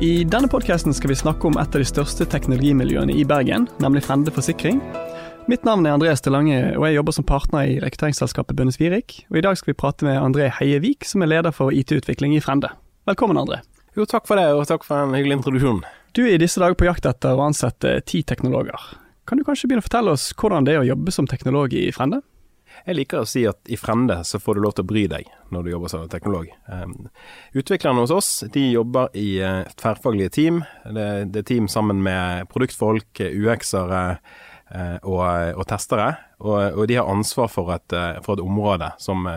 I denne podkasten skal vi snakke om et av de største teknologimiljøene i Bergen, nemlig Frende Forsikring. Mitt navn er André Stelange, og jeg jobber som partner i rekrutteringsselskapet Bønnes Virik. Og I dag skal vi prate med André Heievik, som er leder for IT-utvikling i Frende. Velkommen, André. Jo, takk for det, og takk for en hyggelig introduksjon. Du er i disse dager på jakt etter å ansette ti teknologer. Kan du kanskje begynne å fortelle oss hvordan det er å jobbe som teknolog i Frende? Jeg liker å si at i Frende så får du lov til å bry deg når du jobber som teknolog. Um, utviklerne hos oss de jobber i uh, tverrfaglige team. Det, er team sammen med produktfolk, UX-ere uh, og, og, testere. Og, og, de har ansvar for et, uh, for et område som,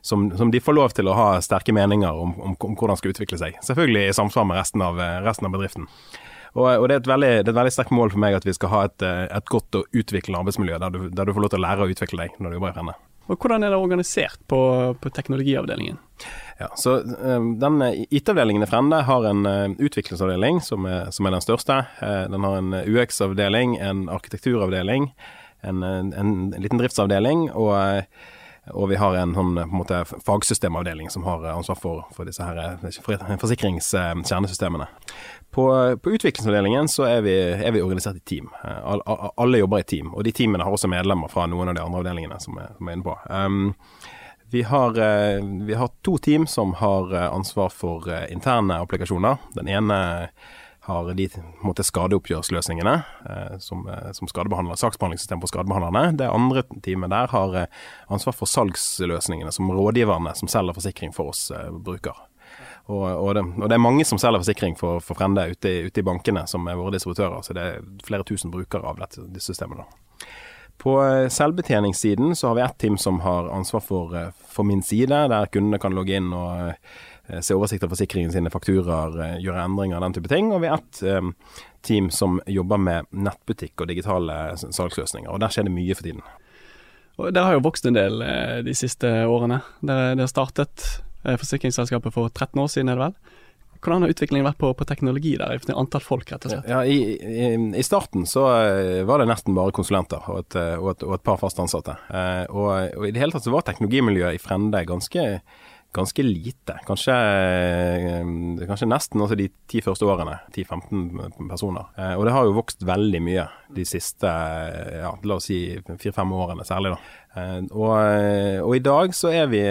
som, som, de får lov til å ha sterke meninger om, om, om hvordan skal utvikle seg. Selvfølgelig i samsvar med resten av, resten av bedriften. Og, og det, er veldig, det, er et veldig, sterkt mål for meg at vi skal ha et, eh, et godt og utviklende arbeidsmiljø, der du, der du, får lov til å lære å utvikle deg når du jobber i Frende. Og Hvordan er det organisert på, på teknologiavdelingen? Ja, så um, den IT-avdelingen i Frende har en utviklingsavdeling som er, som er, den største. Den har en UX-avdeling, en arkitekturavdeling, en, en, en, liten driftsavdeling og og vi har en, sånn, en måte, fagsystemavdeling som har ansvar for, for disse her, forsikringskjernesystemene. På, på utviklingsavdelingen så er vi, er vi, organisert i team. All, alle jobber i team, og de teamene har også medlemmer fra noen av de andre avdelingene som er, er inne på. Um, vi har, vi har, to team som har ansvar for interne applikasjoner. Den ene har de måte, skadeoppgjørsløsningene eh, som, som skadebehandler, saksbehandlingssystem for skadebehandlerne. Det andre teamet der har eh, ansvar for salgsløsningene, som rådgiverne som selger forsikring for oss eh, bruker. Og, og, det, og, det, er mange som selger forsikring for, for Frende ute, ute, i bankene, som er våre distributører. Så det er flere tusen brukere av dette, disse systemene. På eh, selvbetjeningssiden så har vi ett team som har ansvar for, eh, for min side, der kundene kan logge inn og Eh, se oversikt over forsikringen sine, fakturaer, gjøre endringer, den type ting. Og vi har ett team som jobber med nettbutikk og digitale salgsløsninger, og der skjer det mye for tiden. Og Dere har jo vokst en del de siste årene. Dere, dere startet forsikringsselskapet for 13 år siden, er det vel? Hvordan har utviklingen vært på, på teknologi der, antall folk rett og slett? Ja, i, i, i, starten så var det nesten bare konsulenter og et, og et, og et par fast ansatte. Og, og, i det hele tatt så var teknologimiljøet i Frende ganske ganske lite. Kanskje, eh, kanskje nesten altså de ti første årene. 10-15 personer. Eh, og det har jo vokst veldig mye de siste ja, la oss si fire-fem årene særlig. da. Eh, og, og, i dag så er vi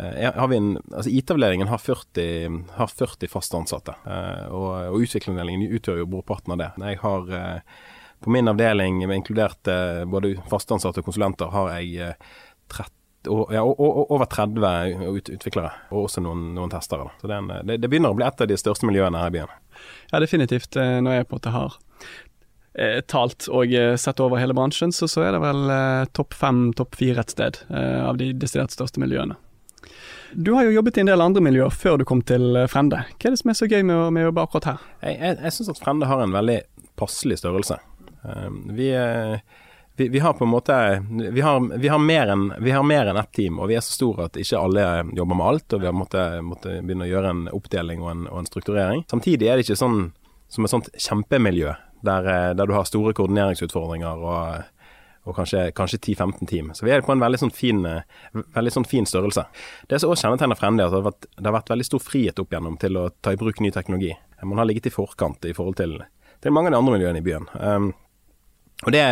har vi en, altså IT-avdelingen har 40, har 40 fast ansatte, og, og utviklingsavdelingen utgjør jo brorparten av det. Jeg har på min avdeling, inkludert både fastansatte og konsulenter, har jeg 30 ja, over 30 utviklere, og også noen, noen testere. Så det, en, det, det, begynner å bli et av de største miljøene her i byen. Ja, definitivt. Eh, når jeg på en måte har eh, talt og eh, sett over hele bransjen, så, så er det vel eh, topp fem, topp fire et sted eh, av de desidert største miljøene. Du har jo jobbet i en del andre miljøer før du kom til eh, Frende. Hva er det som er så gøy med å, med å jobbe akkurat her? Jeg, jeg, jeg syns at Frende har en veldig passelig størrelse. vi er vi, vi, har på en måte Vi har, vi har mer enn ett team, og vi er så store at ikke alle jobber med alt. Og vi har måttet, måtte begynne å gjøre en oppdeling og en, og en, strukturering. Samtidig er det ikke sånn som et sånt kjempemiljø der, der du har store koordineringsutfordringer og, og kanskje, kanskje 10-15 team. Så vi er på en veldig sånn fin, veldig sånn fin størrelse. Det som også kjennetegner Frende, er at det har, vært, det har vært veldig stor frihet opp igjennom til å ta i bruk ny teknologi. Man har ligget i forkant i forhold til, til mange av de andre miljøene i byen. Um, og det,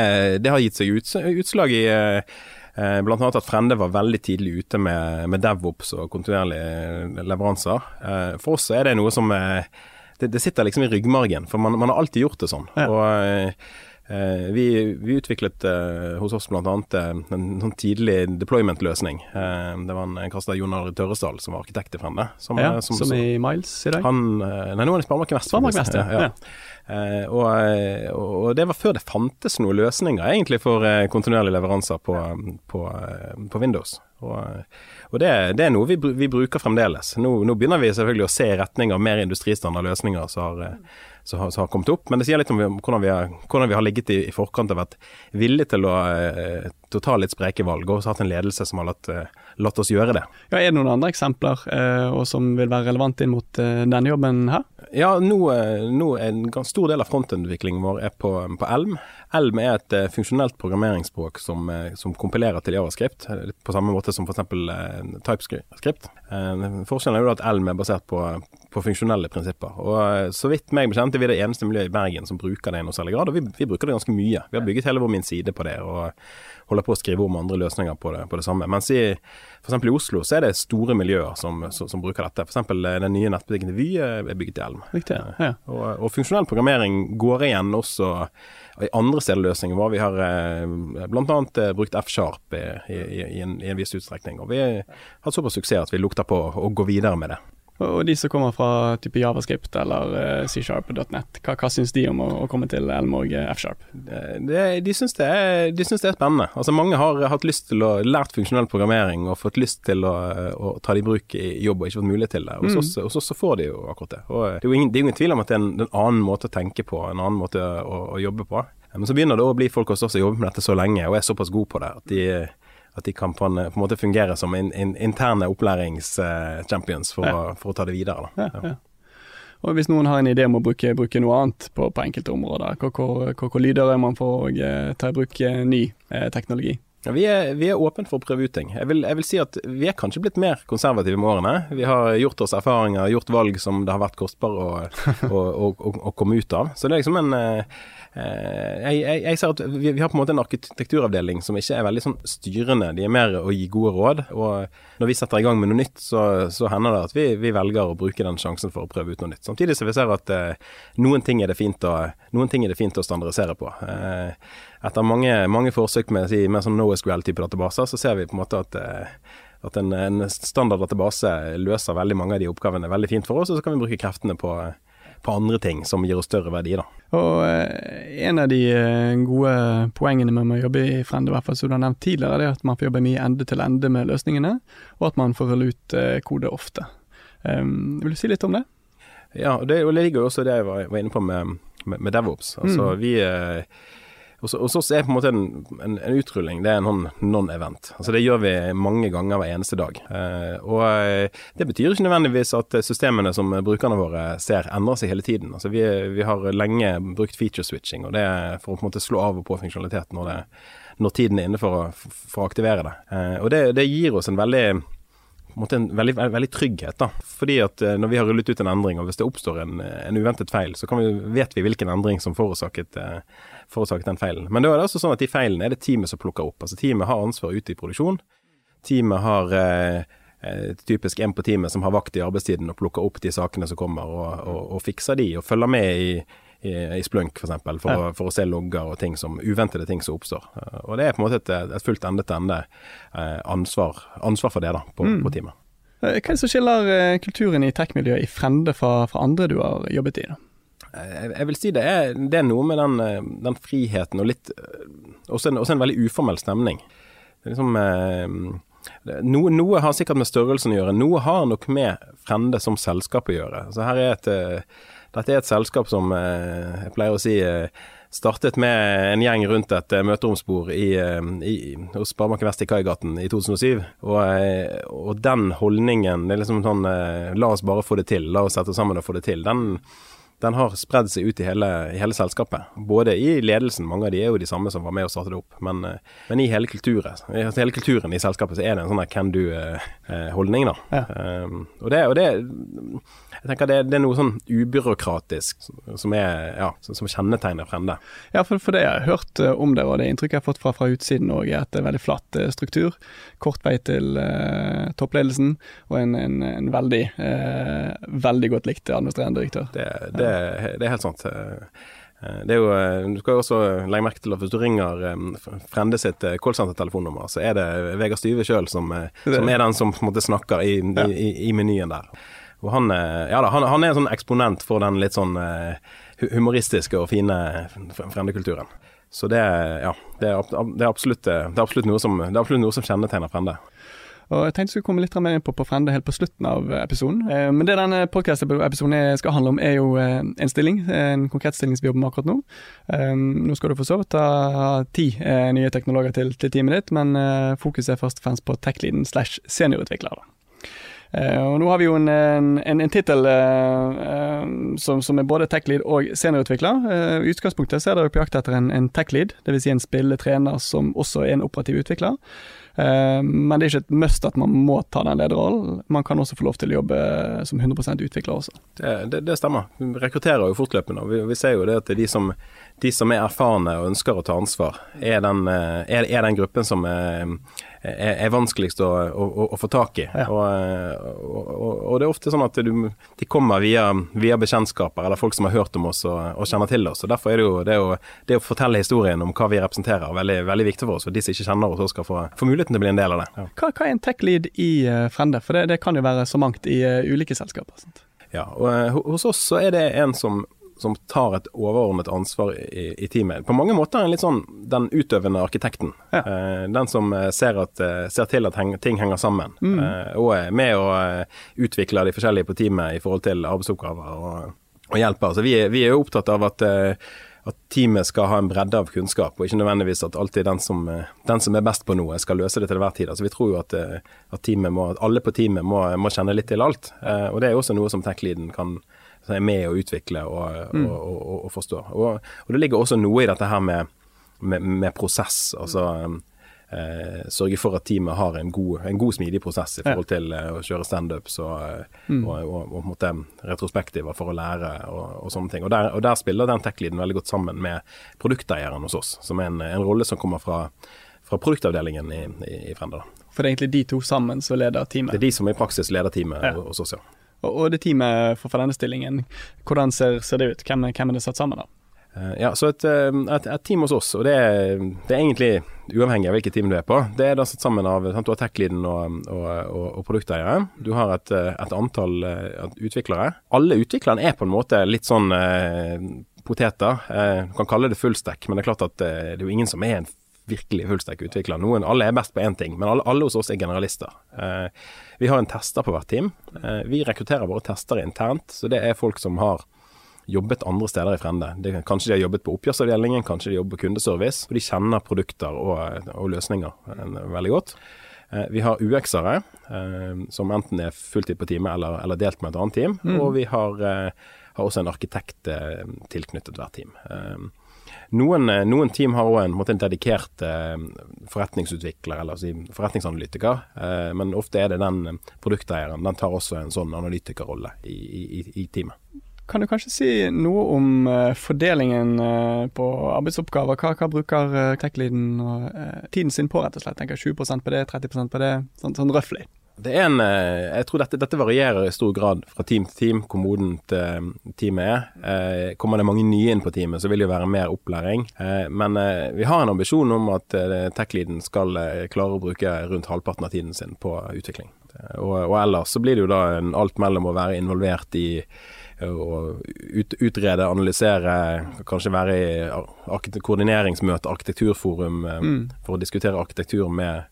det, har gitt seg utslag i uh, eh, Blant annet at Frende var veldig tidlig ute med, med DevOps og kontinuerlige leveranser. Uh, for oss er det noe som det, det sitter liksom i ryggmargen, for man, man, har alltid gjort det sånn. Ja. Og Eh, vi, vi, utviklet eh, hos oss bl.a. En, en sånn tidlig deployment-løsning. Eh, det var en, en kaster Jon Arild Tørresdal som var arkitekt i Frende. Som, ja, som, som, i Miles i dag? Han, nei, nå er det Sparebanken Vest. Sparebanken Vest, ja. ja. Eh, og, og, det var før det fantes noen løsninger egentlig for eh, kontinuerlige leveranser på, på, på Windows. Og, og det, det, er noe vi, vi bruker fremdeles. Nå, nå, begynner vi selvfølgelig å se i retning av mer industristandard løsninger som har som har, som har, kommet opp. Men det sier litt om hvordan vi har, hvordan vi har ligget i, i forkant og vært villige til å, eh, til å ta litt spreke valg, og hatt en ledelse som har latt, latt oss gjøre det. Ja, Er det noen andre eksempler eh, som vil være relevant inn mot eh, denne jobben her? Ja, nå, nå er en stor del av frontutviklingen vår er på, på, Elm. Elm er et eh, funksjonelt programmeringsspråk som, uh, som, kompilerer til javascript, på samme måte som f.eks. TypeScript. Forskjellen er jo at Elm er basert på, på funksjonelle prinsipper. Og Så vidt meg bekjent er vi det eneste miljøet i Bergen som bruker det i noe særlig grad, og vi, vi bruker det ganske mye. Vi har bygget hele vår min side på det. og holder på å skrive om andre løsninger på det, på det samme. Mens i f.eks. i Oslo så er det store miljøer som, som, som bruker dette. F.eks. Eh, den nye nettbutikken til Vy er bygget i Elm. Riktig, ja. og, og, funksjonell programmering går igjen også i andre stederløsninger hvor vi har eh, bl.a. Eh, brukt F-sharp i, i, i, i, en, viss utstrekning. Og vi har hatt såpass suksess at vi lukter på å gå videre med det. Og de som kommer fra type javascript eller uh, C-sharp.net, hva, hva syns de om å, å komme til Elmorg eh, F-sharp? De syns det, de syns det er spennende. Altså Mange har hatt lyst til å lært funksjonell programmering og fått lyst til å, å ta det i bruk i jobb og ikke fått mulighet til det. Hos, mm. oss, så får de jo akkurat det. Og det er jo ingen, det er ingen tvil om at det er en, en, annen måte å tenke på, en annen måte å, å jobbe på. Men så begynner det å bli folk hos oss som jobber med dette så lenge og er såpass gode på det at de at de kan på en, på en måte fungere som in, in, interne opplæringschampions for, ja. for, å ta det videre. Ja, ja. Og Hvis noen har en idé om å bruke, bruke noe annet på, på enkelte områder, hvor, hvor, hvor lyder er man for å eh, ta i bruk eh, ny eh, teknologi? Ja, vi, er, vi er åpne for å prøve ut ting. Jeg vil, jeg vil, si at vi er kanskje blitt mer konservative med årene. Vi har gjort oss erfaringer, gjort valg som det har vært kostbare å, å, å, å, komme ut av. Så det er liksom en Eh, jeg, jeg, jeg, ser at vi, vi, har på en måte en arkitekturavdeling som ikke er veldig sånn styrende. De er mer å gi gode råd. Og når vi setter i gang med noe nytt, så, så hender det at vi, vi, velger å bruke den sjansen for å prøve ut noe nytt. Samtidig så vi ser at eh, noen, ting er det fint å, noen ting er det fint å standardisere på. Eh, etter mange, mange forsøk med, med sånn NoSQL-type databaser, så ser vi på en måte at eh, at en, en standard database løser veldig mange av de oppgavene veldig fint for oss, og så kan vi bruke kreftene på, på andre ting som gir oss større verdi. da. Og eh, En av de eh, gode poengene med å jobbe i Frende, i hvert fall som du har nevnt tidligere, det er at man får jobbe mye ende til ende med løsningene, og at man får rulle ut kode ofte. Um, vil du si litt om det? Ja, og det, ligger jo også det jeg var, var inne på med, med, med DevOps. Altså mm. vi hos, oss er på en måte en, en, en utrulling det er en sånn non-event. Altså Det gjør vi mange ganger hver eneste dag. Eh, og eh, Det betyr ikke nødvendigvis at systemene som brukerne våre ser, endrer seg hele tiden. Altså Vi, vi har lenge brukt feature switching, og det er for å på en måte slå av og på funksjonalitet når, det, når tiden er inne for å, for å aktivere det. Eh, og det, det gir oss en veldig en veldig, veldig, trygghet. da. Fordi at eh, Når vi har rullet ut en endring, og hvis det oppstår en, en uventet feil, så vi, vet vi hvilken endring som forårsaket, uh, forårsaket den feilen. Men da er det også sånn at de feilene er det teamet som plukker opp. Altså Teamet har ansvar ute i produksjon. Teamet har eh, typisk en på teamet som har vakt i arbeidstiden og plukker opp de sakene som kommer, og, og, og fikser de, og følger med i i, i Splunk f.eks. For, for, ja. for å se logger og ting som, uventede ting som oppstår. Eh, og Det er på en måte et, et fullt ende-til-ende eh, ansvar, ansvar, for det da, på, mm. på teamet. Eh, hva er det som skiller kulturen i tech-miljøet i Frende fra, fra, andre du har jobbet i? da? Jeg vil si det er, det er noe med den, den, friheten og litt også en, også en, veldig uformell stemning. Det er liksom noe, noe, har sikkert med størrelsen å gjøre. Noe har nok med Frende som selskap å gjøre. Så her er et dette er et selskap som eh, jeg pleier å si eh, startet med en gjeng rundt et eh, møteromsbord i, i, hos Sparebanken Vest i Kaigaten i 2007. Og, og, den holdningen, det er liksom sånn la oss bare få det til, la oss sette oss sammen og få det til, den, den har spredd seg ut i hele, i hele, selskapet. Både i ledelsen, mange av de er jo de samme som var med og startet det opp, men, men i hele kulturen. I hele kulturen i selskapet så er det en sånn can do-holdning, da. Ja. Um, og, det, og det jeg tenker det, det, er noe sånn ubyråkratisk som, er, ja, som kjennetegner Frende. Ja, for, for, det jeg har hørt uh, om det, og det inntrykket jeg har fått fra, fra utsiden òg, er at det er veldig flatt uh, struktur. Kort vei til eh, toppledelsen, og en, en, en veldig, veldig godt likt administrerende direktør. Det, det, det er helt sant. Det er jo, Du skal jo også legge merke til at hvis du ringer Frende sitt callsenter-telefonnummer, så er det Vegard Styve sjøl som, som, er den som på en måte snakker i, ja. i, i menyen der. Og han, eh, ja da, han, han, er en sånn eksponent for den litt sånn uh, humoristiske og fine frendekulturen. Så det, ja, det er, det, er absolutt, det, er absolutt, noe som, det er absolutt noe som kjennetegner Frende. Og Jeg tenkte jeg skulle komme litt mer inn på, på Frende helt på slutten av episoden. Eh, men det denne podkast-episoden skal handle om, er jo eh, en stilling. En konkret stilling som vi jobber med akkurat nå. Eh, nå skal du for så vidt ha ti eh, nye teknologer til, til, teamet ditt, men eh, fokuset er først og fremst på tech-leaden slash seniorutvikler. Uh, og Nå har vi jo en, en, en tittel uh, uh, som, som, er både tech-lead og seniorutvikler. I utgangspunktet så er dere på jakt etter en, en tech-lead, dvs. Si en spilletrener som også er en operativ utvikler. Eh, men det er ikke et must at man må ta den lederrollen. Man kan også få lov til å jobbe som 100 utvikler også. Det, det, det stemmer. Vi rekrutterer jo fortløpende. vi, vi, ser jo det at de som, de som, er erfarne og ønsker å ta ansvar, er den, eh, er, er den gruppen som er, er, er vanskeligst å, å, å, få tak i. Ja. Og, og, og, det er ofte sånn at du, de kommer via, via, bekjentskaper eller folk som har hørt om oss og, og kjenner til oss. og Derfor er det jo det å, det å, fortelle historien om hva vi representerer, veldig, veldig viktig for oss. og De som ikke kjenner oss, skal få, få muligheten til å bli en del av det. Ja. Hva, hva, er en tech-lead i uh, Frende? For det, det, kan jo være så mangt i uh, ulike selskaper. Sant? Ja, og uh, hos oss så er det en som, som tar et overordnet ansvar i, i, teamet. På mange måter en litt sånn den utøvende arkitekten. Ja. den som ser, at, ser, til at heng, ting henger sammen. Mm. og er med å utvikle de forskjellige på teamet i forhold til arbeidsoppgaver og, og hjelper. Så vi, vi er jo opptatt av at at teamet skal ha en bredde av kunnskap, og ikke nødvendigvis at alltid den som, eh, den som er best på noe, skal løse det til enhver tid. Altså, vi tror jo at, eh, at, må, at alle på teamet må, må, kjenne litt til alt. Eh, og det er også noe som tech-leaden kan er med å utvikle og, mm. og, og, og forstå. Og, det ligger også noe i dette her med, med, med prosess. altså eh, sørge for at teamet har en god, en god smidig prosess i forhold til eh, å kjøre standups og, eh, mm. og, retrospektiver for å lære og sånne ting. Og der, og der spiller den tech-leaden veldig godt sammen med produkteieren hos oss, som er en, en rolle som kommer fra, fra produktavdelingen i, i, i Frenda. For det er egentlig de to sammen som leder teamet? Det er de som i praksis leder teamet ja. hos oss, ja. Og, det teamet for, for denne stillingen, hvordan ser, ser det ut? Hvem, hvem er det satt sammen av? Eh, ja, så et, eh, et, et, team hos oss, og det er, det er, egentlig uavhengig av hvilket team du er på. Det er da satt sammen av sant, Du har tech-leaden og, og, og, og, produkteiere. Du har et, et antall utviklere. Alle utviklerne er på en måte litt sånn eh, poteter. Eh, du kan kalle det fullstack, men det er klart at det er jo ingen som er en virkelig fullstack-utvikler. Noen, Alle er best på én ting, men alle, alle, hos oss er generalister. vi har en tester på hvert team. vi rekrutterer våre testere internt, så det er folk som har jobbet andre steder i Frende. Det, kanskje de har jobbet på oppgjørsavdelingen, kanskje de jobber på kundeservice. og De kjenner produkter og, og løsninger eh, veldig godt. Eh, vi har UX-ere, eh, som enten er fulltid på teamet eller, eller, delt med et annet team. Mm. Og vi har, har, også en arkitekt tilknyttet hvert team. Noen, noen, team har òg en, en, dedikert forretningsutvikler, eller si, forretningsanalytiker. men ofte er det den produkteieren. Den tar også en sånn analytikerrolle i, i, i teamet. Kan du kanskje si noe om fordelingen på arbeidsoppgaver? Hva, hva bruker tech-leaden tiden sin på, rett og slett? Tenker 20 på det, 30% på det, sånn, sånn røftlig? Det er en, jeg tror dette, dette, varierer i stor grad fra team til team, hvor modent teamet er. Eh, kommer det mange nye inn på teamet, så vil det jo være mer opplæring. Eh, men eh, vi har en ambisjon om at tech-leaden skal klare å bruke rundt halvparten av tiden sin på utvikling. Og, og ellers så blir det jo da en, alt mellom å være involvert i å ut, utrede, analysere, kanskje være i koordineringsmøte, arkitekturforum, eh, mm. for å diskutere arkitektur med,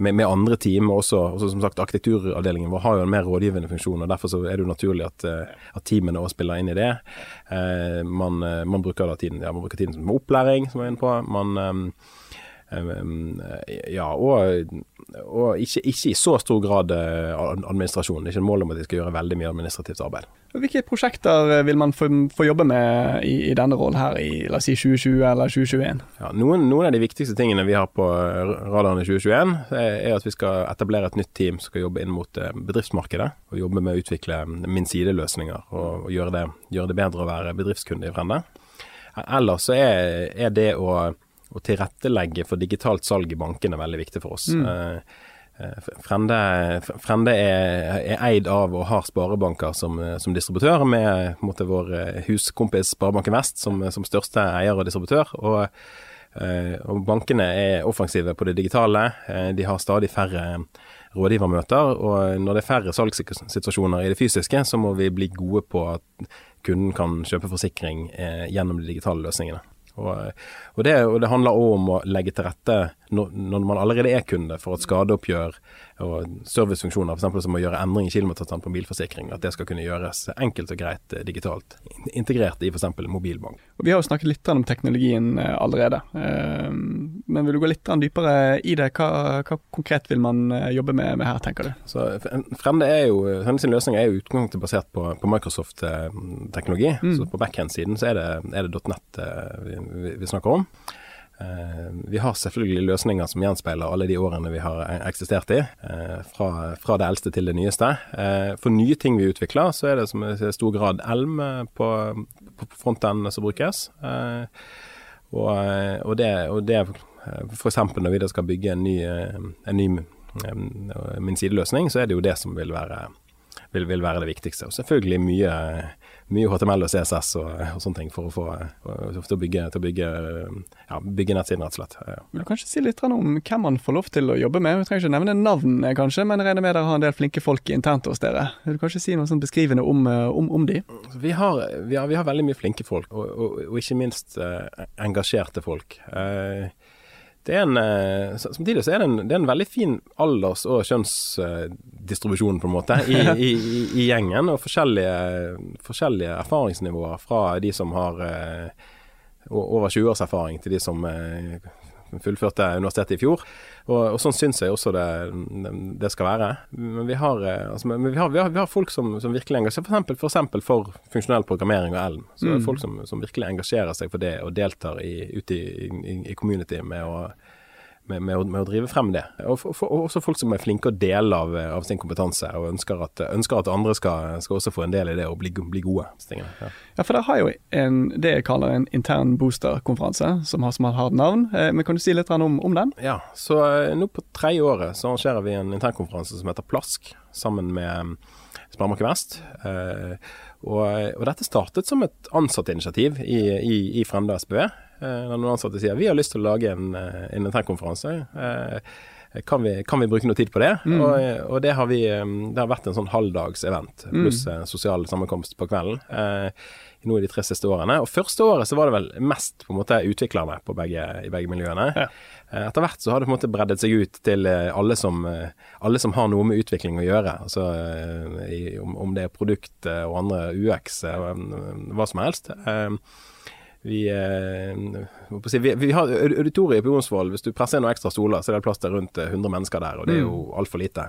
med, med andre team. Også, også, som sagt, Arkitekturavdelingen vår har jo en mer rådgivende funksjon, og derfor er det jo naturlig at, eh, at teamene også spiller inn i det. Eh, man, eh, man, bruker da tiden, ja, man bruker tiden som opplæring, som jeg er inne på. Man eh, ja, og, og ikke, ikke, i så stor grad eh, administrasjon. Det er ikke mål om at de skal gjøre veldig mye administrativt arbeid. Hvilke prosjekter eh, vil man få, få jobbe med i, i, denne rollen her i la oss si 2020 eller 2021? Ja, noen, noen, av de viktigste tingene vi har på radaren i 2021, er at vi skal etablere et nytt team som skal jobbe inn mot eh, bedriftsmarkedet. Og jobbe med å utvikle min sideløsninger og, og gjøre, det, gjøre, det, bedre å være bedriftskunde i Frende. Ellers så er, er det å å tilrettelegge for digitalt salg i bankene er veldig viktig for oss. Mm. Eh, eh, Frende, Frende er, er, eid av og har sparebanker som, som distributør, med måte, vår eh, huskompis Sparebanken Vest som, som, største eier og distributør. Og, og, bankene er offensive på det digitale. De har stadig færre rådgivermøter. Og når det er færre salgssituasjoner i det fysiske, så må vi bli gode på at kunden kan kjøpe forsikring gjennom de digitale løsningene. Og, og, det, og, det, handler òg om å legge til rette når, når, man allerede er kunde, for at skadeoppgjør og servicefunksjoner, f.eks. som å gjøre endring i kilometerstand på bilforsikring. At det skal kunne gjøres enkelt og greit eh, digitalt, integrert i f.eks. mobilbank. Og vi har jo snakket litt om teknologien eh, allerede, eh, men vil du gå litt dypere i det? Hva, hva konkret vil man jobbe med, med, her, tenker du? Så Frende er jo, Frende sin løsning er jo utgangspunktet basert på, på Microsoft-teknologi. Mm. Så på backhand-siden så er det, er det .net vi, vi snakker om. Eh, vi har selvfølgelig løsninger som gjenspeiler alle de årene vi har eksistert i, eh, fra, fra det eldste til det nyeste. Eh, for nye ting vi utvikler, så er det som i stor grad Elm på, på fronten som brukes. Og, og det, og det f.eks. når vi da skal bygge en ny, en ny min sideløsning, så er det jo det som vil være, vil, vil være det viktigste. Og selvfølgelig mye mye HTML og CSS og, og, sånne ting for å få til å bygge, til å bygge, ja, bygge nettsiden, rett og slett. Ja. Vil du kanskje si litt om hvem man får lov til å jobbe med? Vi trenger ikke nevne navn, kanskje, men regner med dere har en del flinke folk internt hos dere. Vil du kanskje si noe sånn beskrivende om, om, om de? Vi har, vi, har, vi har, veldig mye flinke folk, og, og, og ikke minst eh, engasjerte folk. Uh, det er en, eh, samtidig så er det en, det er en veldig fin alders- og kjønnsdistribusjon, på en måte, i, i, i gjengen. Og forskjellige, forskjellige, erfaringsnivåer fra de som har eh, over 20 års erfaring, til de som eh, fullførte universitetet i fjor. Og, og sånn syns jeg også det, det, skal være. Men vi har, eh, altså, men vi har, vi har, vi har folk som, som virkelig engasjerer seg, for, for, for funksjonell programmering og Elm. Så mm. folk som, som, virkelig engasjerer seg for det og deltar i, ute i, i, i community med å med, med, å, med, å, drive frem det. Og, for, for, også folk som er flinke å dele av, av sin kompetanse, og ønsker at, ønsker at andre skal, skal, også få en del i det og bli, bli gode. Ja. ja. for dere har jo en, det jeg kaller en intern booster-konferanse, som har, som har navn. Eh, men Kan du si litt om, om den? Ja, så eh, nå på tredje året så arrangerer vi en internkonferanse som heter Plask, sammen med Sparemarken Vest. Eh, og, og, dette startet som et ansattinitiativ i, i, i Fremda SPV. Eh, når noen ansatte sier vi har lyst til å lage en, eh, en internkonferanse. Eh, kan vi, kan vi, bruke noe tid på det? Mm. Og, og, det har vi Det har vært en sånn halvdags event mm. pluss mm. sosial sammenkomst på kvelden. Eh, nå i de tre siste årene. Og første året så var det vel mest på en måte utviklerne på begge, i begge miljøene. Ja. Etter hvert så har det på en måte breddet seg ut til alle som, alle som har noe med utvikling å gjøre. Altså om, om det er produkt og andre UX, hva som helst. Vi, eh, vi, vi, har auditoriet på Jonsvoll. Hvis du presser inn noen ekstra stoler, så er det plass til rundt 100 eh, mennesker der, og det er jo mm. altfor lite.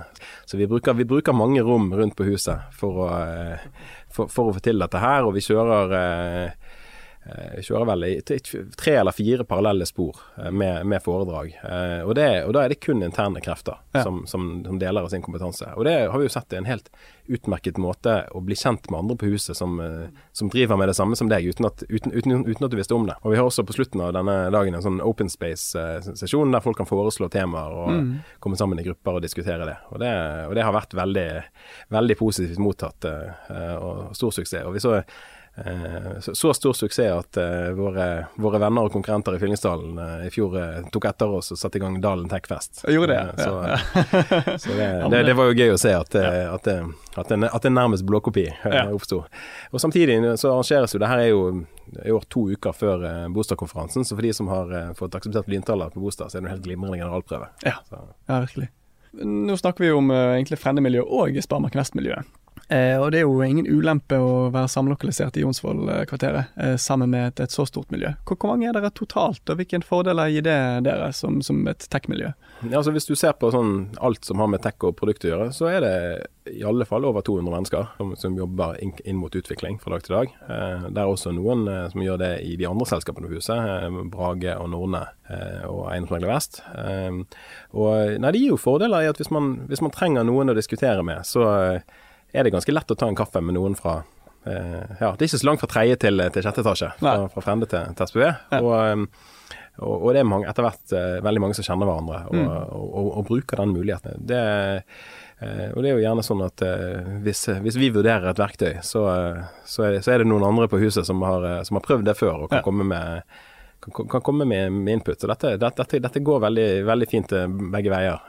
Så vi bruker, vi bruker, mange rom rundt på huset for å, eh, for, for å få til dette her, og vi kjører kjører vel i tre eller fire parallelle spor eh, med, med foredrag. Eh, og, det, og, da er det kun interne krefter ja. som, som, som, deler av sin kompetanse. Og det har vi jo sett er en helt utmerket måte å bli kjent med andre på huset som, som driver med det samme som deg, uten at, uten, uten, uten at, du visste om det. Og vi har også på slutten av denne dagen en sånn open space-sesjon der folk kan foreslå temaer og mm. komme sammen i grupper og diskutere det. Og det, og det har vært veldig, veldig positivt mottatt og stor suksess. Og vi så Eh, så, stor suksess at uh, våre, våre, venner og konkurrenter i Fyllingsdalen uh, i fjor uh, tok etter oss og satte i gang Dalen Techfest. Jeg gjorde det, så, ja. så det, det, det, var jo gøy å se at, at, at, en, at en nærmest blåkopi ja. oppsto. Og samtidig så arrangeres jo det her er jo i år to uker før uh, Bostad-konferansen, så for de som har fått akseptert lyntaller på Bostad, så er det en helt glimrende generalprøve. Ja, ja virkelig. Nå snakker vi om egentlig Frendemiljø og Sparemark Vest-miljøet. Eh, og det er jo ingen ulempe å være samlokalisert i Jonsvoll-kvarteret eh, sammen med et, et, så stort miljø. Hvor, hvor, mange er dere totalt, og hvilke fordeler gir det dere som, som et tech-miljø? Ja, altså Hvis du ser på sånn alt som har med tech og produkt å gjøre, så er det i alle fall over 200 mennesker som, som jobber inn, inn, mot utvikling fra dag til dag. Eh, det er også noen eh, som gjør det i de andre selskapene på huset, eh, Brage og Norne eh, og Eiendomsmegler Vest. og nei, Det gir jo fordeler i at hvis man, hvis man trenger noen å diskutere med, så er det ganske lett å ta en kaffe med noen fra eh, Ja, det er ikke så langt fra tredje til, til sjette etasje, fra, fra Frende til, til SPV. Ja. Og, eh, og, og, det er mange, etter hvert uh, veldig mange som kjenner hverandre og, mm. og, og bruker den muligheten. Det, uh, og det er jo gjerne sånn at hvis, hvis, vi vurderer et verktøy, så, så, er det, så, er det, noen andre på huset som har, som har prøvd det før og kan ja. komme med kan, kan, komme med, med input. Så dette, dette, dette går veldig, veldig, fint begge veier.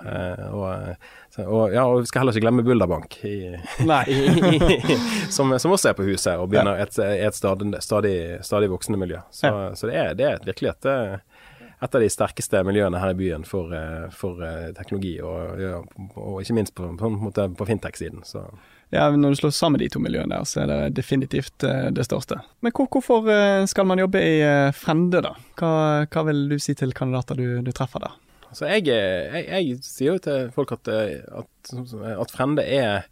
og og, ja, og vi skal heller ikke glemme Bulderbank, i, som, som, også er på huset og begynner et, et stadig, stadig, stadig, voksende miljø. Så, ja. så det, er, det, er, virkelig et, et av de sterkeste miljøene her i byen for, eh, for eh, teknologi, og, og, ikke minst på, på, på, fintech-siden. Ja, Når du slår sammen de to miljøene der, så er det definitivt eh, det største. Men hvor, hvorfor skal man jobbe i Frende, da? Hva, hva, vil du si til kandidater du, du treffer der? Altså, jeg, jeg, jeg, sier jo til folk at, at, at Frende er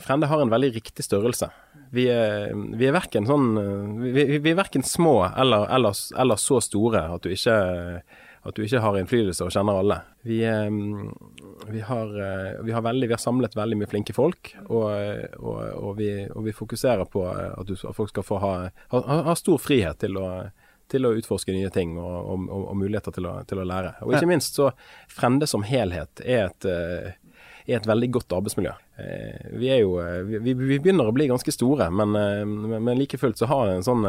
Frende har en veldig riktig størrelse. Vi er, vi er verken sånn Vi, vi er verken små eller, eller, eller, så store at du ikke at du ikke har innflytelse og kjenner alle. Vi, vi, har, vi, har, veldig, vi har, samlet veldig mye flinke folk, og, og, og, vi, og vi, fokuserer på at, du, at folk skal få ha, ha, ha stor frihet til å, til å, utforske nye ting og, muligheter til å, til å, lære. Og ikke minst så Frende som helhet er et er et veldig godt arbeidsmiljø. Eh, vi jo eh, vi, vi begynner å bli ganske store, men, eh, men like fullt så har en sånn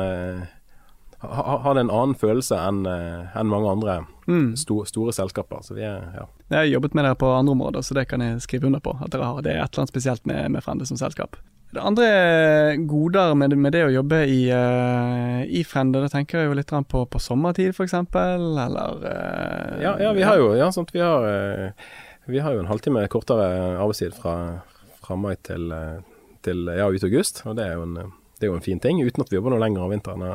har det en annen følelse enn en mange andre mm. store, store selskaper. Så vi er, ja. Jeg har jobbet med dere på andre områder, så det kan jeg skrive under på. At dere har, det er et eller annet spesielt med, med Frende som selskap. Det andre goder med, med det å jobbe i, uh, i Frende, da tenker jeg jo litt på, på sommertid f.eks., eller uh, ja, ja, vi har jo ja, sånt, vi har uh, vi har jo en halvtime kortere arbeidstid fra, fra mai til, til, ja, ut august, og det er jo en det er jo en fin ting, uten at vi jobber noe lenger om vinteren av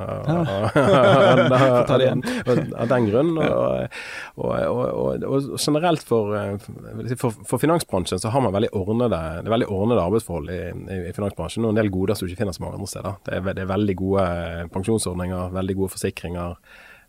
den grunn. Og, og, og, generelt for, for, for, finansbransjen så har man veldig ordnede, det er veldig ordnede arbeidsforhold i, i, finansbransjen, og en del goder som du ikke finner så mange andre steder. Det er, det er veldig gode pensjonsordninger, veldig gode forsikringer.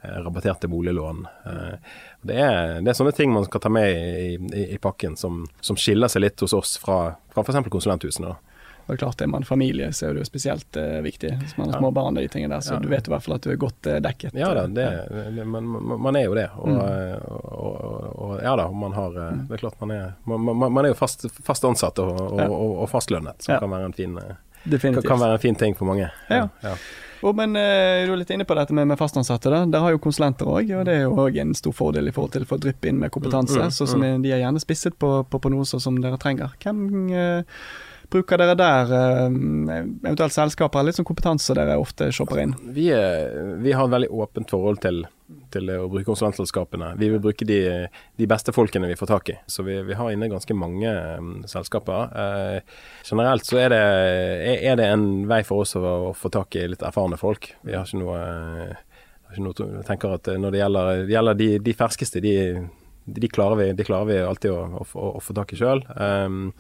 Eh, rabatterte boliglån. Eh, det er, det er, sånne ting man skal ta med i, i, i pakken som, som, skiller seg litt hos oss fra, fra f.eks. konsulenthusene. da. Og klart Er man familie, så er det jo spesielt eh, viktig. Hvis man har små barn og de tingene der, så ja. du vet i hvert fall at du er godt eh, dekket. Ja da, det, det, man, man, er jo det. Og, mm. og, og, og, ja da, man har mm. Det er klart man er Man, man er jo fast, fast ansatt og, og, fastlønnet, som ja. kan være en fin kan, kan være en fin ting for mange. Ja. ja. Og, men du er litt inne på dette med, med fastansatte. da. Der har jo konsulenter òg, og det er jo òg en stor fordel i forhold til å få dryppe inn med kompetanse. Mm, mm, så som mm. de er gjerne spisset på, på, på noe som dere trenger. Hvem bruker dere der, uh, eventuelt selskaper, eller litt sånn kompetanse dere ofte shopper inn? Vi, er, vi har et veldig åpent forhold til til å bruke konsulentselskapene. Vi vil bruke de, de, beste folkene vi får tak i. Så vi, vi har inne ganske mange um, selskaper. Uh, generelt så er det, er det, en vei for oss å, å, få tak i litt erfarne folk. Vi har ikke noe, ikke noe jeg tenker at når det gjelder, det gjelder de, de, ferskeste, de, de, klarer vi, klarer vi alltid å, å, å få tak i sjøl. Um,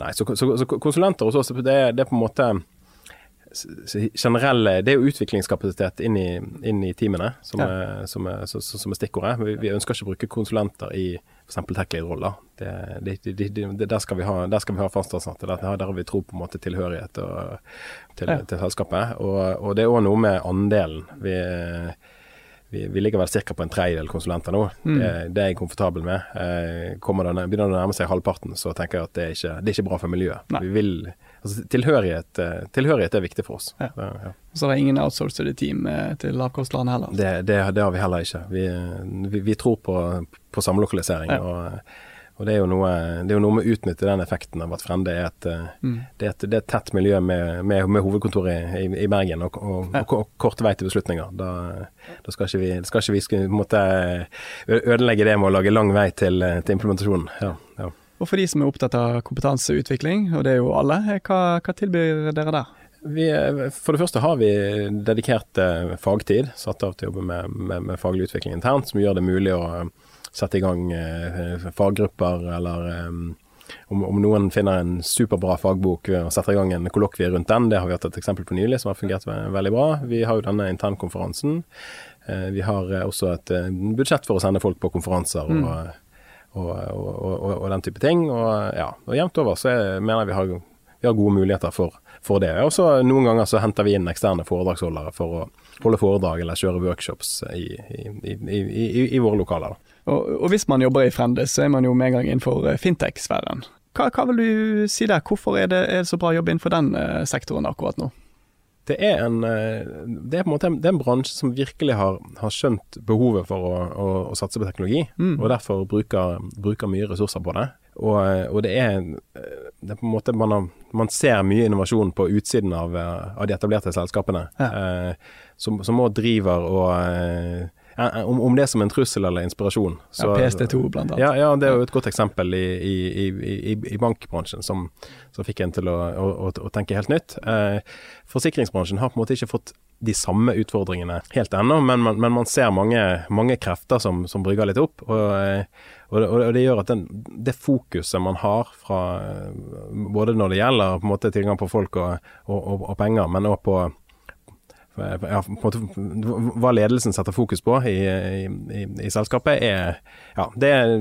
nei, så, så, så, konsulenter hos oss, det, det er på en måte generelle Det er jo utviklingskapasitet inn i, inn i teamene som, ja. er, som, er, som, er, stikkordet. Vi, vi, ønsker ikke å bruke konsulenter i f.eks. tech-lead-roller. Der skal vi ha, der skal vi ha fastansatte. Der, der har vi tro på en måte tilhørighet og, til, ja. til, selskapet. Og, og det er òg noe med andelen. Vi vi, vi, ligger vel ca. på en tredjedel konsulenter nå. Mm. Det, det, er jeg komfortabel med. Eh, det, begynner det å nærme seg halvparten, så tenker jeg at det er ikke, det er ikke bra for miljøet. Vil Altså, tilhørighet, eh, tilhørighet, er viktig for oss. Ja. Så, ja. så det er ingen outsourcede team eh, til lavkostland heller? Det, har vi heller ikke. Vi, vi, vi tror på, på samlokalisering. Ja. og og det er, noe, det er, jo noe, med å utnytte den effekten av at Frende er et, eh, mm. det er et, det er et tett miljø med, med, med hovedkontor i, i, Bergen og, og, og, og, kort vei til beslutninger. Da, da skal ikke vi, skal ikke vi skal, måtte ødelegge det med å lage lang vei til, til implementasjonen. Ja, ja. Og for de som er opptatt av kompetanseutvikling, og det er jo alle, eh, hva, hva tilbyr dere der? Vi, for det første har vi dedikert eh, fagtid satt av til å jobbe med, med, med, faglig utvikling internt, som gjør det mulig å eh, sette i gang eh, faggrupper, eller eh, om, om, noen finner en superbra fagbok og setter i gang en kollokvie rundt den. Det har vi hatt et eksempel på nylig som har fungert veldig bra. Vi har jo denne internkonferansen. Eh, vi har også et budsjett for å sende folk på konferanser. Mm. og og, og, og, den type ting. Og, ja, og jevnt over så jeg mener jeg vi har, vi har gode muligheter for, for det. Og så noen ganger så henter vi inn eksterne foredragsholdere for å holde foredrag eller kjøre workshops i, i, i, i våre lokaler. Og, hvis man jobber i Frende, så er man jo med en gang innenfor eh, fintech-sfæren. Hva, hva, vil du si der? Hvorfor er det, er det så bra jobb innenfor den uh, sektoren akkurat nå? det er en, eh, det er på en måte er en bransje som virkelig har, har skjønt behovet for å, å, å satse på teknologi, mm. og derfor bruker, bruker, mye ressurser på det. Og, og det, er, det, er, på en måte man, har, man, ser mye innovasjon på utsiden av, av de etablerte selskapene, ja. eh, som, som også driver og eh, om, om, det som en trussel eller inspirasjon. Så, ja, PST2 blant annet. Ja, ja, det er jo et godt eksempel i, i, i, i bankbransjen som, som, fikk en til å, å, å tenke helt nytt. Eh, forsikringsbransjen har på en måte ikke fått de samme utfordringene helt ennå, men, men, men, man ser mange, mange krefter som, som, brygger litt opp. Og, og, og det gjør at den, det fokuset man har fra både når det gjelder på en måte tilgang på folk og, og penger, men òg på ja, hva ledelsen setter fokus på i, i, i selskapet, er Ja, det er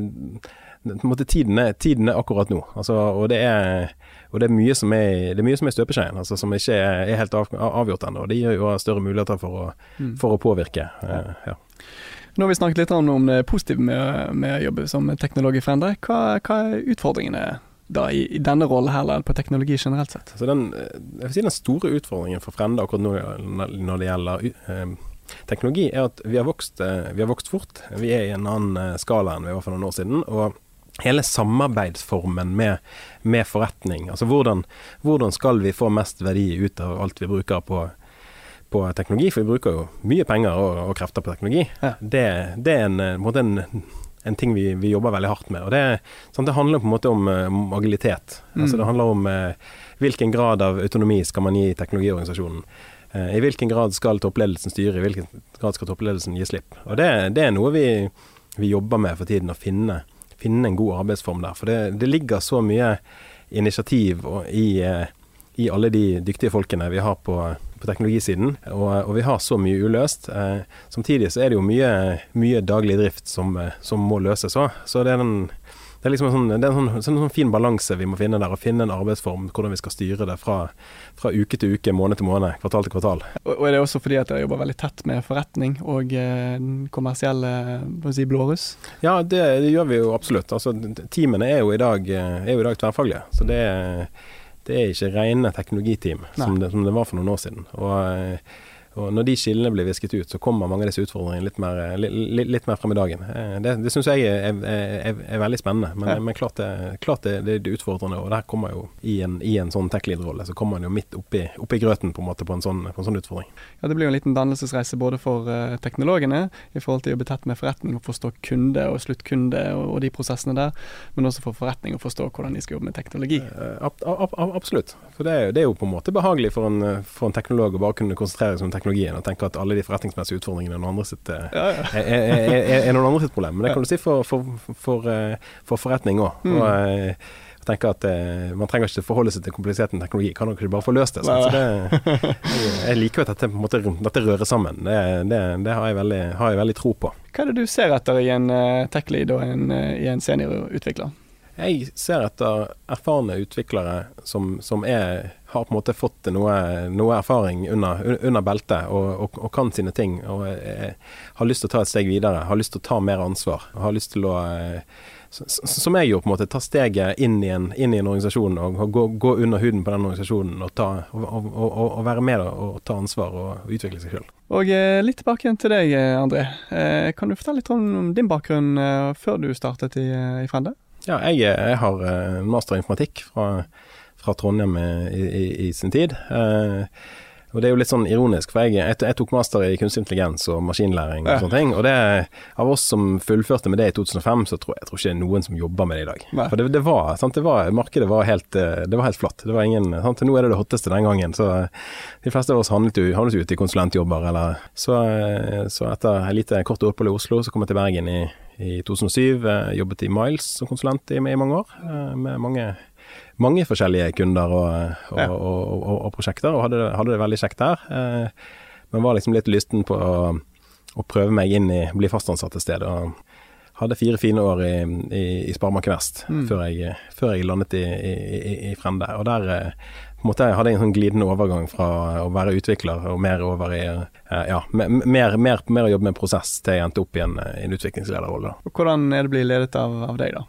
måte tiden er, tiden er akkurat nå. Altså, og det er, og det er mye som er, det er, mye som er støpeskjeen, altså, som ikke er, er helt av, avgjort ennå. Det gir jo større muligheter for å, mm. for å påvirke. Uh, ja. Nå har vi snakket litt om det positive med, med å jobbe som teknolog i Frender. Hva, hva er utfordringene da i, i denne rollen her, eller på teknologi generelt sett? Så den, jeg vil si den store utfordringen for Frende akkurat nå når det gjelder eh, teknologi, er at vi har, vokst, eh, vi har, vokst, fort. Vi er i en annen eh, skala enn vi var for noen år siden. og Hele samarbeidsformen med, med forretning, altså hvordan, hvordan, skal vi få mest verdi ut av alt vi bruker på, på teknologi, for vi bruker jo mye penger og, og krefter på teknologi. Ja. Det, det, er en, en, en ting vi, vi, jobber veldig hardt med. Og det, sånn, det handler på en måte om, uh, om agilitet. Mm. Altså, det handler om uh, hvilken grad av autonomi skal man gi teknologiorganisasjonen. Uh, I hvilken grad skal toppledelsen styre, i hvilken grad skal toppledelsen gi slipp. Og Det, det er noe vi, vi, jobber med for tiden, å finne, finne, en god arbeidsform der. For det, det ligger så mye initiativ i, i alle de dyktige folkene vi har på på teknologisiden, og, og, vi har så mye uløst. Eh, samtidig så er det jo mye, mye daglig drift som, eh, som må løses òg. Så det er, den, det er liksom en sånn, er en sånn, sånn, fin balanse vi må finne der. Å finne en arbeidsform, hvordan vi skal styre det fra, fra, uke til uke, måned til måned, kvartal til kvartal. Og, og er det også fordi at dere jobber veldig tett med forretning og eh, kommersielle si, blåruss? Ja, det, det, gjør vi jo absolutt. Altså, teamene er jo i dag, eh, er jo i dag tverrfaglige. Så det er det er ikke rene teknologiteam som det, som det, var for noen år siden. Og, eh, og når de skillene blir visket ut, så kommer mange av disse utfordringene litt mer, eh, litt, litt mer frem i dagen. Eh, det, det syns jeg er, er, er, veldig spennende, men, ja. men klart, det, klart det, det, er utfordrende. Og der kommer jo i en, i en sånn tech-lead-rolle, så kommer man jo midt oppi, oppi grøten på en måte på en, sånn, på en, sånn, utfordring. Ja, Det blir jo en liten dannelsesreise både for uh, teknologene i forhold til å bli tett med forretning og forstå kunde og sluttkunde og, og, de prosessene der, men også for forretning å forstå hvordan de skal jobbe med teknologi. Uh, ab, ab, ab, absolutt. For det er, jo på en måte behagelig for en, for en teknolog å bare kunne konsentrere seg om teknologien og tenker at alle de forretningsmessige utfordringene er noen andre sitt, ja, ja. Er, er, er, noen andre sitt problem. Men det kan du si for, for, for, eh, for forretning òg. Mm. Og eh, tenker at eh, Man trenger ikke forholde seg til kompliserte teknologi, kan dere ikke bare få løst det? Så det jeg liker at dette, måte, dette rører sammen. Det, det, det har, jeg veldig, har, jeg veldig, tro på. Hva er det du ser etter i en tech-lead og en, i en seniorutvikler? Jeg ser etter erfarne utviklere som, som er, har på en måte fått noe, noe erfaring under, under beltet og, og, og, kan sine ting. Og er, har lyst til å ta et steg videre, har lyst til å ta mer ansvar. Har lyst til å som jeg gjorde, på en måte ta steget inn i en, inn i en organisasjon og, og gå, gå, under huden på den organisasjonen og, ta, og, og være med og ta ansvar og utvikle seg sjøl. Og eh, litt tilbake igjen til deg, eh, André. Eh, kan du fortelle litt om din bakgrunn eh, før du startet i, eh, i Frende? Ja, jeg, jeg har en master i informatikk fra, fra Trondheim i, i, i, sin tid. Eh, og det er jo litt sånn ironisk, for jeg, jeg, jeg tok master i kunstig intelligens og maskinlæring og sånne ting. Og det, av oss som fullførte med det i 2005, så tror jeg, jeg tror ikke det er noen som jobber med det i dag. Nei. For det, det, var, sant, det var, markedet var helt, eh, det var helt flatt. Det var ingen, sant, Nå er det det hotteste den gangen, så de fleste av oss handlet jo, handlet ut i konsulentjobber. Eller, så, så etter et lite kort opphold i Oslo, så kom jeg til Bergen i i 2007. Eh, jobbet i Miles som konsulent i, i mange år, eh, med mange, mange forskjellige kunder og, og, ja. og, og prosjekter, og hadde, hadde, det veldig kjekt der. Eh, men var liksom litt lysten på å, å prøve meg inn i bli fastansatt et sted. og hadde fire fine år i, i, i Sparebanken Vest mm. før, jeg, før, jeg, landet i, i, i Frende. Og der på en måte jeg hadde en sånn glidende overgang fra å være utvikler og mer over i eh, ja, mer, mer, mer å jobbe med prosess til jeg endte opp i en, en utviklingslederrolle. Hvordan er det å bli ledet av, av deg, da?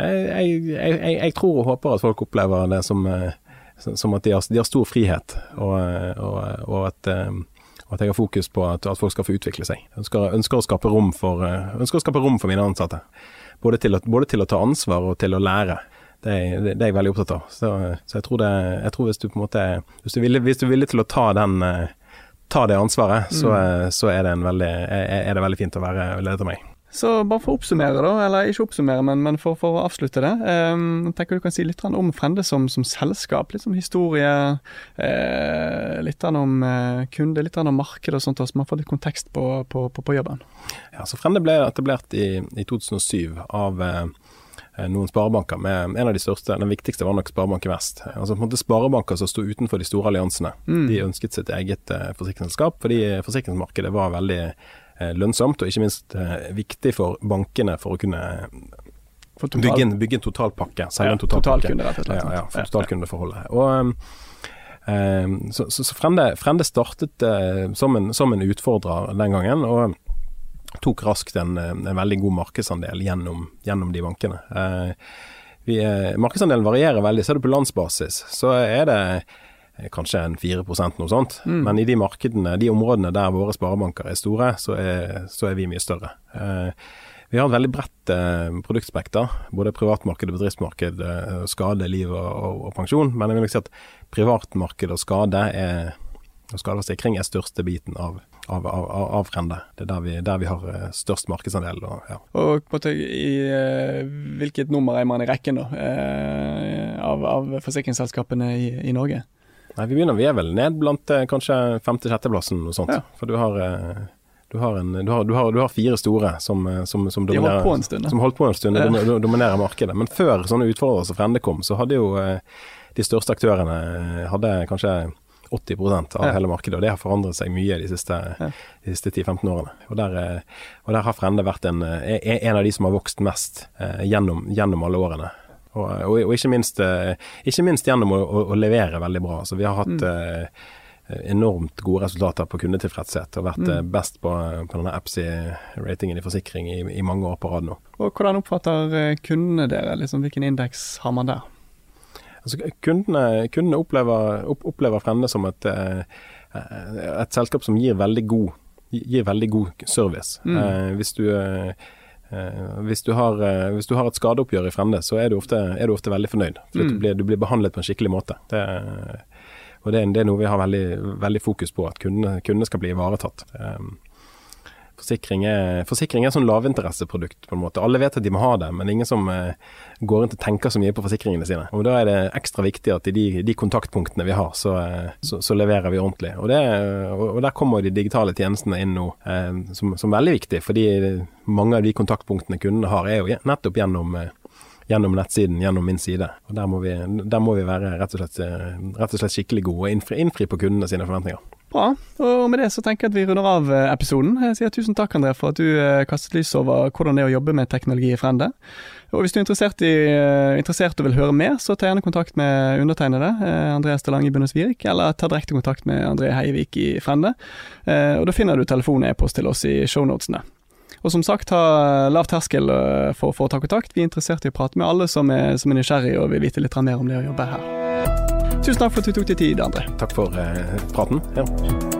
Jeg, jeg, jeg, tror og håper at folk opplever det som, eh, som at de har, de har, stor frihet, og, og, og at og eh, at jeg har fokus på at, at folk skal få utvikle seg. Jeg ønsker, ønsker, å for, ønsker å skape rom for mine ansatte. Både til, å, både til, å, ta ansvar og til å lære. Det er, det, er jeg veldig opptatt av. Så, så jeg, tror det, jeg, tror hvis du på en måte hvis du, er du ville til å ta den, ta det ansvaret, så, så er, det veldig, er, det veldig fint å være leder av meg. Så bare for å oppsummere, da, eller ikke oppsummere, men, men for, for, å avslutte det. Eh, tenker Du kan si litt om Frende som, som selskap. Litt om historie, eh, litt om eh, kunde, litt om marked og sånt, så man får litt kontekst på, på, på, på jobben. Ja, så Frende ble etablert i, i 2007 av eh, noen sparebanker. med En av de største, den viktigste var nok Sparebank Vest. Altså på en måte Sparebanker som sto utenfor de store alliansene. Mm. De ønsket sitt eget eh, forsikringsselskap, fordi forsikringsmarkedet var veldig lønnsomt, og ikke minst eh, viktig for bankene for å kunne total... bygge, en, bygge, en, totalpakke. Selge ja, en totalpakke. Totalkunde, rett og slett. Ja, ja, for totalkundeforholdet. Og, um, så, så, så Frende, Frende, startet uh, som, en, som, en, utfordrer den gangen, og tok raskt en, en veldig god markedsandel gjennom, gjennom de bankene. Uh, vi, markedsandelen varierer veldig. Ser du på landsbasis, så er det Eh, kanskje en 4% noe sånt. Mm. Men i de markedene, de områdene der våre sparebanker er store, så er, så er vi mye større. Eh, vi har et veldig bredt eh, produktspekter, både privatmarked og bedriftsmarked, eh, skade, liv og, og, og, pensjon. Men jeg vil ikke si at privatmarked og skade er og skadeforsikring er største biten av, av, av, av. Det er der vi, der vi har eh, størst markedsandel. Og, ja. og på måte, i, uh, hvilket nummer er man i rekken da, av, av forsikringsselskapene i, i Norge? Nei, vi begynner, vi er vel ned blant eh, kanskje femte-sjetteplassen og sånt. Ja. For du har, eh, du, har en, du, har, du, har, du har, fire store som, eh, som, som dominerer, holdt stund, som holdt på en stund og dominerer markedet. Men før sånne utfordrere som Frende kom, så hadde jo de største aktørene hadde kanskje 80% av ja. hele markedet, og det har forandret seg mye de siste, ja. siste 10-15 årene. Og der, og der, har Frende vært en, en, av de som har vokst mest gjennom, gjennom alle årene. Og, og, og ikke, minst, eh, ikke, minst, gjennom å, å, å, levere veldig bra. Så vi har hatt mm. eh, enormt gode resultater på kundetilfredshet og vært mm. Eh, best på, på denne APSI-ratingen i forsikring i, i, mange år på rad nå. Og Hvordan oppfatter kundene dere? Liksom, hvilken indeks har man der? Altså, kundene, kundene opplever, opp, opplever Frende som et, et, selskap som gir veldig god, gir veldig god service. Mm. Eh, hvis du Eh, hvis, du har, eh, hvis, du har, et skadeoppgjør i Frende, så er du ofte, er du ofte veldig fornøyd. For mm. du, blir, du, blir, behandlet på en skikkelig måte. Det, og det, det, er noe vi har veldig, veldig fokus på, at kundene, kundene skal bli ivaretatt. Um, Forsikring er, forsikring er sånn lavinteresseprodukt, på en måte. Alle vet at de må ha det, men ingen som eh, går rundt og tenker så mye på forsikringene sine. Og Da er det ekstra viktig at i de, de kontaktpunktene vi har, så, eh, så, så leverer vi ordentlig. Og, det, og, Der kommer de digitale tjenestene inn nå eh, som, som, veldig viktig, fordi mange av de kontaktpunktene kundene har, er jo nettopp gjennom eh, gjennom nettsiden, gjennom min side. Og Der må vi, der må vi være rett og, slett, eh, rett og slett skikkelig gode og innfri, innfri på kundene sine forventninger. Bra. Og med det så tenker jeg at vi runder av eh, episoden. Jeg sier tusen takk André for at du eh, kastet lys over hvordan det er å jobbe med teknologi i Frende. Og hvis du er interessert, i, eh, interessert og vil høre mer, så ta gjerne kontakt med undertegnede, André Stelang i Delange Bunnesvik, eller ta direkte kontakt med André Heievik i Frende. Og da finner du telefon og e-post til oss i shownotene. Og som sagt, ha lav terskel for, for, å ta kontakt. Vi er interessert i å prate med alle som er, som er nysgjerrig og vil vite litt mer om det å jobbe her. Tusen takk for at du tok deg tid, André. Takk for eh, praten. Ja.